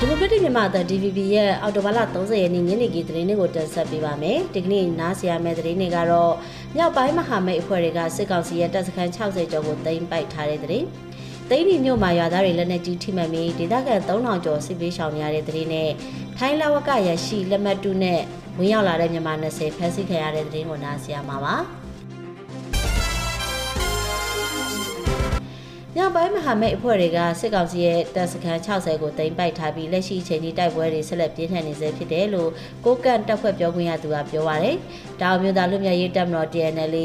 ဒီမိုကရက်တစ်မြန်မာအသံ DVB ရဲ့အော်တိုဘာလ30ရက်နေ့ညနေခင်းသတင်းတွေကိုတင်ဆက်ပေးပါမယ်။ဒီကနေ့နားဆရာမယ့်သတင်းတွေကတော့မြောက်ပိုင်းမဟာမိတ်အဖွဲ့တွေကစစ်ကောင်စီရဲ့တပ်စခန်း60ကျော်ကိုသိမ်းပိုက်ထားတဲ့သတင်း။သိန်းဒီမြို့မှာရွာသားတွေလက်နက်ကြီးထိမှန်ပြီးဒေသခံ3000ကျော်စစ်ပေးရှောင်နေရတဲ့သတင်းနဲ့ထိုင်းလဝကရရှိလက်မှတ်တူနဲ့ဝင်ရောက်လာတဲ့မြန်မာ20ဖမ်းဆီးခံရတဲ့သတင်းကိုနားဆရာမှာပါ။ ညပိုင်းမဟာမိတ်အဖွဲ့တွေကစစ်ကောင်စီရဲ့တပ်စခန်း60ကိုတင်ပိုက်ထားပြီးလက်ရှိအချိန်ကြီးတိုက်ပွဲတွေဆက်လက်ပြင်းထန်နေဆဲဖြစ်တယ်လို့ကိုကန့်တပ်ဖွဲ့ပြောခွင့်ရသူကပြောပါရယ်။တောင်မျိုးသားလူမျိုးရေးတပ်မတော် TNL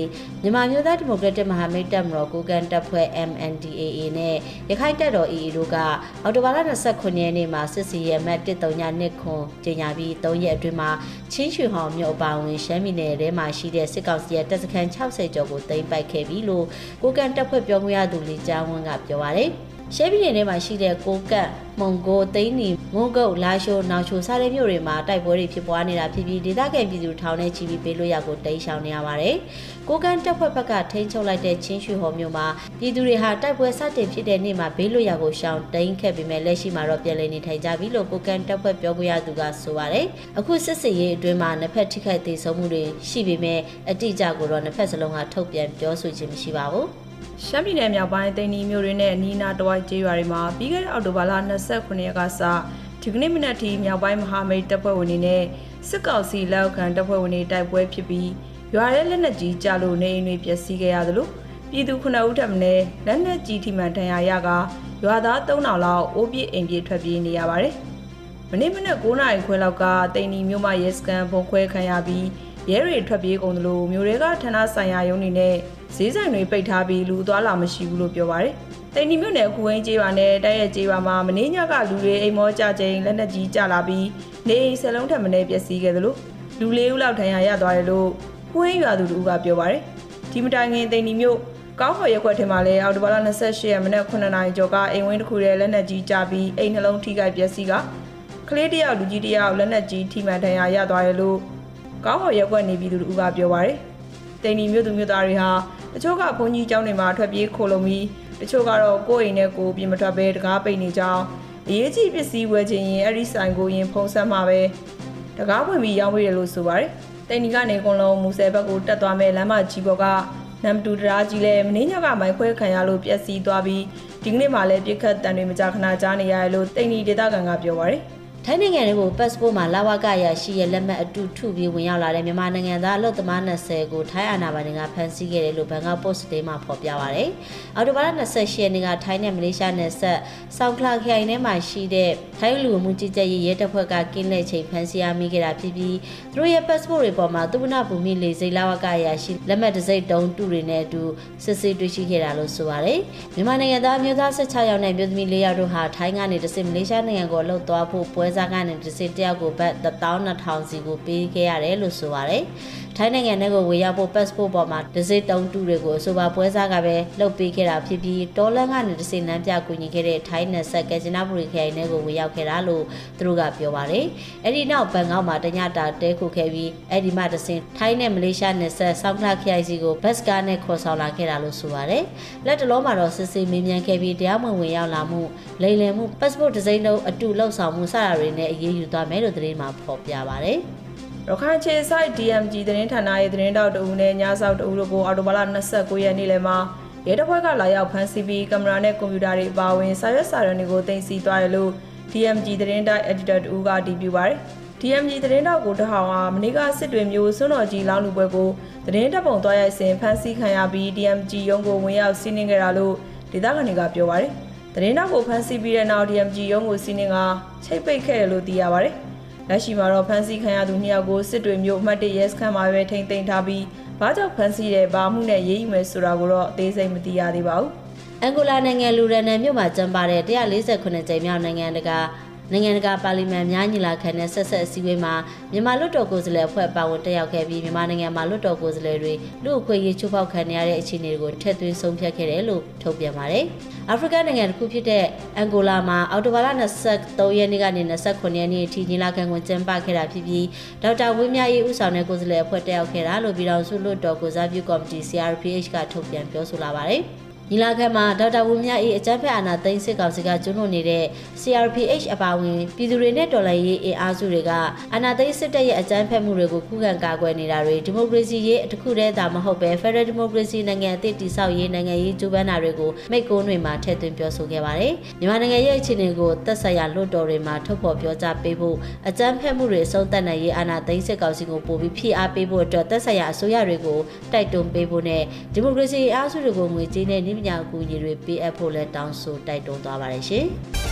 မြန်မာမျိုးသားဒီမိုကရက်တစ်မဟာမိတ်တပ်မတော်ကိုကန့်တပ်ဖွဲ့ MNDAA နဲ့ရခိုင်တပ်တော် AA တို့ကအော်တိုဘာလ29ရက်နေ့မှာစစ်စီရဲမတ်132ခွန်ကျင်းညာပြီး3ရက်အတွင်းမှာချင်းရွှေဟောင်မြို့အပါအဝင်ရှမ်းပြည်နယ်ထဲမှာရှိတဲ့စစ်ကောင်စီရဲ့တပ်စခန်း60ကျော်ကိုတင်ပိုက်ခဲ့ပြီလို့ကိုကန့်တပ်ဖွဲ့ပြောခွင့်ရသူလေးကြားဝန်းကပြောပါရယ်ရှဲပြည်နယ်ထဲမှာရှိတဲ့ကိုကတ်မုံကိုသိန်းနီမုံကုတ်လာရှိုးနောင်ချိုစတဲ့မြို့တွေမှာတိုက်ပွဲတွေဖြစ်ပွားနေတာဖြစ်ပြီးဒေသခံပြည်သူထောင်နဲ့ချီပြီးပေးလို့ရကိုတိမ်းရှောင်နေရပါတယ်။ကိုကန်တပ်ဖွဲ့ဘက်ကထိန်းချုပ်လိုက်တဲ့ချင်းရွှေဟော်မြို့မှာပြည်သူတွေဟာတိုက်ပွဲစတင်ဖြစ်တဲ့နေ့မှာဘေးလို့ရကိုရှောင်တိမ်းခဲ့ပေမဲ့လက်ရှိမှာတော့ပြည်လည်နေထိုင်ကြပြီလို့ကိုကန်တပ်ဖွဲ့ပြောခွင့်ရသူကဆိုပါတယ်။အခုစစ်စစ်ရေးအတွင်းမှာနှစ်ဖက်ထိခိုက်သေးဆုံးမှုတွေရှိပေမဲ့အတိအကျကိုတော့နှစ်ဖက်စလုံးကထုတ်ပြန်ပြောဆိုခြင်းမရှိပါဘူး။ ရှမ်းပြည်နယ်မြောက်ပိုင်းတိန်နီမြို့တွေနဲ့အနီးအနားတဝိုက်ကျေးရွာတွေမှာပြီးခဲ့တဲ့အောက်တိုဘာလ29ရက်ကစဒီကနေ့မနက်ထိမြောက်ပိုင်းမဟာမိတ်တပ်ဖွဲ့ဝင်တွေနဲ့စစ်ကောင်စီလက်အောက်ခံတပ်ဖွဲ့ဝင်တွေတိုက်ပွဲဖြစ်ပြီးရွာရဲလက်နက်ကြီးကြလို့နေအိမ်တွေပျက်စီးခဲ့ရသလိုပြည်သူ9ဦးထပ်မံလက်နက်ကြီးထိမှန်ဒဏ်ရာရကရွာသား3000လောက်အိုးပြစ်အိမ်ပြစ်ထွက်ပြေးနေရပါတယ်။မနေ့မနက်9နာရီခွဲလောက်ကတိန်နီမြို့မှာရဲစခန်းဘုံခွဲခံရပြီးရဲတွေထွက်ပြေးကုန်သလိုမြို့တွေကဌာနဆိုင်ရာရုံးတွေနဲ့ ဈေးဆိုင်တွေပိတ်ထားပြီးလူသွားလာမရှိဘူးလို့ပြောပါတယ်။တိန်နီမြို့နယ်ခုဝင်းကျေးရွာနဲ့တိုက်ရဲကျေးရွာမှာမင်းညကလူတွေအိမ်မောကြချိန်လက်နက်ကြီးကျလာပြီးနေအိမ်ဆလုံးထက်မင်းပျက်စီးခဲ့သလိုလူလေးဦးလောက်ထဏ်ရာရသွားတယ်လို့ခုဝင်းရွာသူတို့ကပြောပါတယ်။ဒီမတိုင်ခင်တိန်နီမြို့ကောင်းဟော်ရက်ွက်ထဲမှာလည်းအော်တိုဘာလ28ရက်မနက်9နာရီကျော်ကအိမ်ဝင်းတစ်ခုရဲ့လက်နက်ကြီးကျပြီးအိမ်နှလုံးထိခိုက်ပျက်စီးကကလေးတယောက်လူကြီးတယောက်လက်နက်ကြီးထိမှန်ဒဏ်ရာရသွားတယ်လို့ကောင်းဟော်ရက်ွက်နေပြည်သူတို့ကပြောပါတယ်။တိန်နီမြို့သူမြို့သားတွေဟာ တချို့ကဘုန်းကြီးကျောင်းတွေမှာထွက်ပြေးခိုလုံပြီးတချို့ကတော့ကိုယ့်အိမ်နဲ့ကိုယ်ပြင်မထွက်ဘဲတကားပိတ်နေကြအောင်အရေးကြီးပစ္စည်းဝယ်ခြင်းရင်အဲ့ဒီဆိုင်ကိုရင်ဖုံးဆက်မှာပဲတကားဖွင့်ပြီးရောင်းပေးတယ်လို့ဆိုပါတယ်။တိန်နီကနေကွန်လုံးမူဆယ်ဘက်ကိုတက်သွားမဲ့လမ်းမကြီးပေါ်ကနမ်တူတရာကြီးလဲမင်းညကမိုက်ခွဲခံရလို့ပျက်စီးသွားပြီးဒီကနေ့မှလည်းပြစ်ခတ်တန်တွေမကြခဏကြားနေရတယ်လို့တိန်နီဒေတာကန်ကပြောပါတယ်။ ထိုင်းနိုင်ငံတွေကို passport မှာလာဝကရရှိရဲ့လက်မှတ်အတူထုပြီးဝင်ရောက်လာတဲ့မြန်မာနိုင်ငံသားအလုပ်သမား20ကိုထိုင်းအာဏာပိုင်တွေကဖမ်းဆီးခဲ့တယ်လို့ဘန်ကောက် post ဒေးမှာဖော်ပြပါရတယ်။အော်တိုဘာလ28ရက်နေ့ကထိုင်းနဲ့မလေးရှားနယ်စပ်ဆောင်းခလာခိုင်ထဲမှာရှိတဲ့ထိုင်းလူမှုကြီးကြပ်ရေးရဲတပ်ဖွဲ့ကကင်းလက်ချိန်ဖမ်းဆီးရမိခဲ့တာဖြစ်ပြီးသူတို့ရဲ့ passport တွေပေါ်မှာသူဝနဘူမိလေစိလာဝကရရှိလက်မှတ်တစ်စိတ်တုံးတူတွေနဲ့အတူစစ်ဆေးတွေ့ရှိခဲ့တာလို့ဆိုပါတယ်။မြန်မာနိုင်ငံသားမျိုးသား16ယောက်နဲ့မျိုးသမီး4ယောက်တို့ဟာထိုင်းကနေတဆင့်မလေးရှားနိုင်ငံကိုလှုပ်သွားဖို့ပွဲစားကနေတစ်စစ်တယောက်ကိုဘတ်12000စီကိုပေးခဲ့ရတယ်လို့ဆိုပါတယ်။ထိုင်းနိုင်ငံထဲကိုဝေရောက်ဖို့ passport ပေါ်မှာတစ်စစ်တုံးတူတွေကိုအဆိုပါပွဲစားကပဲလှုပ်ပေးခဲ့တာဖြစ်ပြီးတော်လန်ကနေတစ်စစ်နန်းပြကူညီခဲ့တဲ့ထိုင်းနယ်ဆက်ကဂျနာဘူရီခရိုင်ထဲကိုဝေရောက်ခဲ့တာလို့သူတို့ကပြောပါတယ်။အဲ့ဒီနောက်ဘန်ကောက်မှာတညတာတဲခုခဲ့ပြီးအဲ့ဒီမှတစ်စစ်ထိုင်းနဲ့မလေးရှားနယ်ဆက်ဆောင်းခလာခရိုင်စီကိုဘတ်စကားနဲ့ခေါ်ဆောင်လာခဲ့တာလို့ဆိုပါတယ်။လက်တလုံးမှာတော့စစ်စစ်မေးမြန်းခဲ့ပြီးတရားမဝင်ဝင်ရောက်လာမှုလိမ်လည်မှု passport တစ်စိမ့်လုံးအတူလောက်ဆောင်မှုစတာတွေနဲ့အရေးယူသွားမယ်လို့သတင်းမှာဖော်ပြပါတယ် ရခိုင်ချေဆိုင် DMG သတင်းဌာနရဲ့သတင်းတောက်တအူနဲ့ညဆောက်တအူတို့ကိုအော်တိုဘာလ29ရက်နေ့လယ်မှာရဲတပ်ဖွဲ့ကလာရောက်ဖမ်းဆီးပြီးကင်မရာနဲ့ကွန်ပျူတာတွေအပါအဝင်စာရွက်စာတမ်းတွေကိုတင်စီသွားတယ်လို့ DMG သတင်းတိုက် editor တူကတည်ပြုပါတယ်။ DMG သတင်းတောက်ကိုတဟောင်ဟာမနေ့ကစစ်တွေမျိုးစွန်းတော်ကြီးလောင်းလူပွဲကိုသတင်းတပ်ပုံသွားရိုက်စဉ်ဖမ်းဆီးခံရပြီး DMG ရုံးကိုဝင်ရောက်စီးနင်းခဲ့တာလို့ဒေသခံတွေကပြောပါတယ်။သတင်းတောက်ကိုဖမ်းဆီးပြီးတဲ့နောက် DMG ရုံးကိုစီးနှင်းကချိတ်ပိတ်ခဲ့တယ်လို့သိရပါတယ်။ လက်ရှိမှာတော့ဖမ်းဆီးခံရသူနှစ်ယောက်ကိုစစ်တွေမျိုးအမှတ်၁ရဲစခန်းမှာပဲထိန်းသိမ်းထားပြီးဘာကြောင့်ဖမ်းဆီးတဲ့ဘာမှုနဲ့ရေးယူမယ်ဆိုတာကိုတော့အသေးစိတ်မသိရသေးပါဘူး။အန်ဂိုလာနိုင်ငံလူရန်နယ်မြို့မှာကျင်းပတဲ့148ကြိမ်မြောက်နိုင်ငံတကာ နိုင်ငံတကာပါလီမန်များညီလာခံနဲ့ဆက်ဆက်အစည်းအဝေးမှာမြန်မာလွတ်တော်ကိုယ်စားလှယ်အဖွဲ့ပါဝင်တက်ရောက်ခဲ့ပြီးမြန်မာနိုင်ငံမှာလွတ်တော်ကိုယ်စားလှယ်တွေလူအခွင့်အရေးချိုးဖောက်ခံရတဲ့အခြေအနေတွေကိုထည့်သွင်းဆုံးဖြတ်ခဲ့တယ်လို့ထုတ်ပြန်ပါတယ်။အာဖရိကနိုင်ငံတစ်ခုဖြစ်တဲ့အန်ဂိုလာမှာအော်တိုဘာလ23ရက်နေ့ကနေ29ရက်နေ့အထိညီလာခံကိုကျင်းပခဲ့တာဖြစ်ပြီးဒေါက်တာဝင်းမြအေးဦးဆောင်တဲ့ကိုယ်စားလှယ်အဖွဲ့တက်ရောက်ခဲ့တာလို့ပြည်တော်စုလွတ်တော်ကိုစားပြုကော်မတီ CRPH ကထုတ်ပြန်ပြောဆိုလာပါတယ်။ ညီညီလာခံမှာဒေါက်တာဝင်းမြတ်၏အကြမ်းဖက်အာဏာသိမ်းစစ်ကောင်စီကကျွလွန်နေတဲ့ CRPH အပါအဝင်ပြည်သူတွေနဲ့တော်လှန်ရေးအင်အားစုတွေကအာဏာသိမ်းစစ်တပ်ရဲ့အကြမ်းဖက်မှုတွေကိုခုခံကာကွယ်နေတာတွေဒီမိုကရေစီရေးတစ်ခုတည်းသာမဟုတ်ပဲ Federal Democracy နိုင်ငံအသစ်တည်ဆောက်ရေးနိုင်ငံရေးကြိုးပမ်းတာတွေကိုမိတ်ကုန်းတွေမှာထည့်သွင်းပြောဆိုခဲ့ပါတယ်။မြန်မာနိုင်ငံရဲ့အခြေအနေကိုသက်ဆိုင်ရာလွှတ်တော်တွေမှာထုတ်ဖော်ပြောကြားပေးဖို့အကြမ်းဖက်မှုတွေအဆုံးသတ်နိုင်ရေးအာဏာသိမ်းစစ်ကောင်စီကိုပို့ပြီးဖိအားပေးဖို့အတွက်သက်ဆိုင်ရာအစိုးရတွေကိုတိုက်တွန်းပေးဖို့နဲ့ဒီမိုကရေစီအားစုတွေကိုငွေကြေးနဲ့နှိမ့်ပညာအကူအညီတွေပေးအပ်ဖို့လည်းတောင်းဆိုတိုက်တွန်းသွားပါတယ်ရှင်။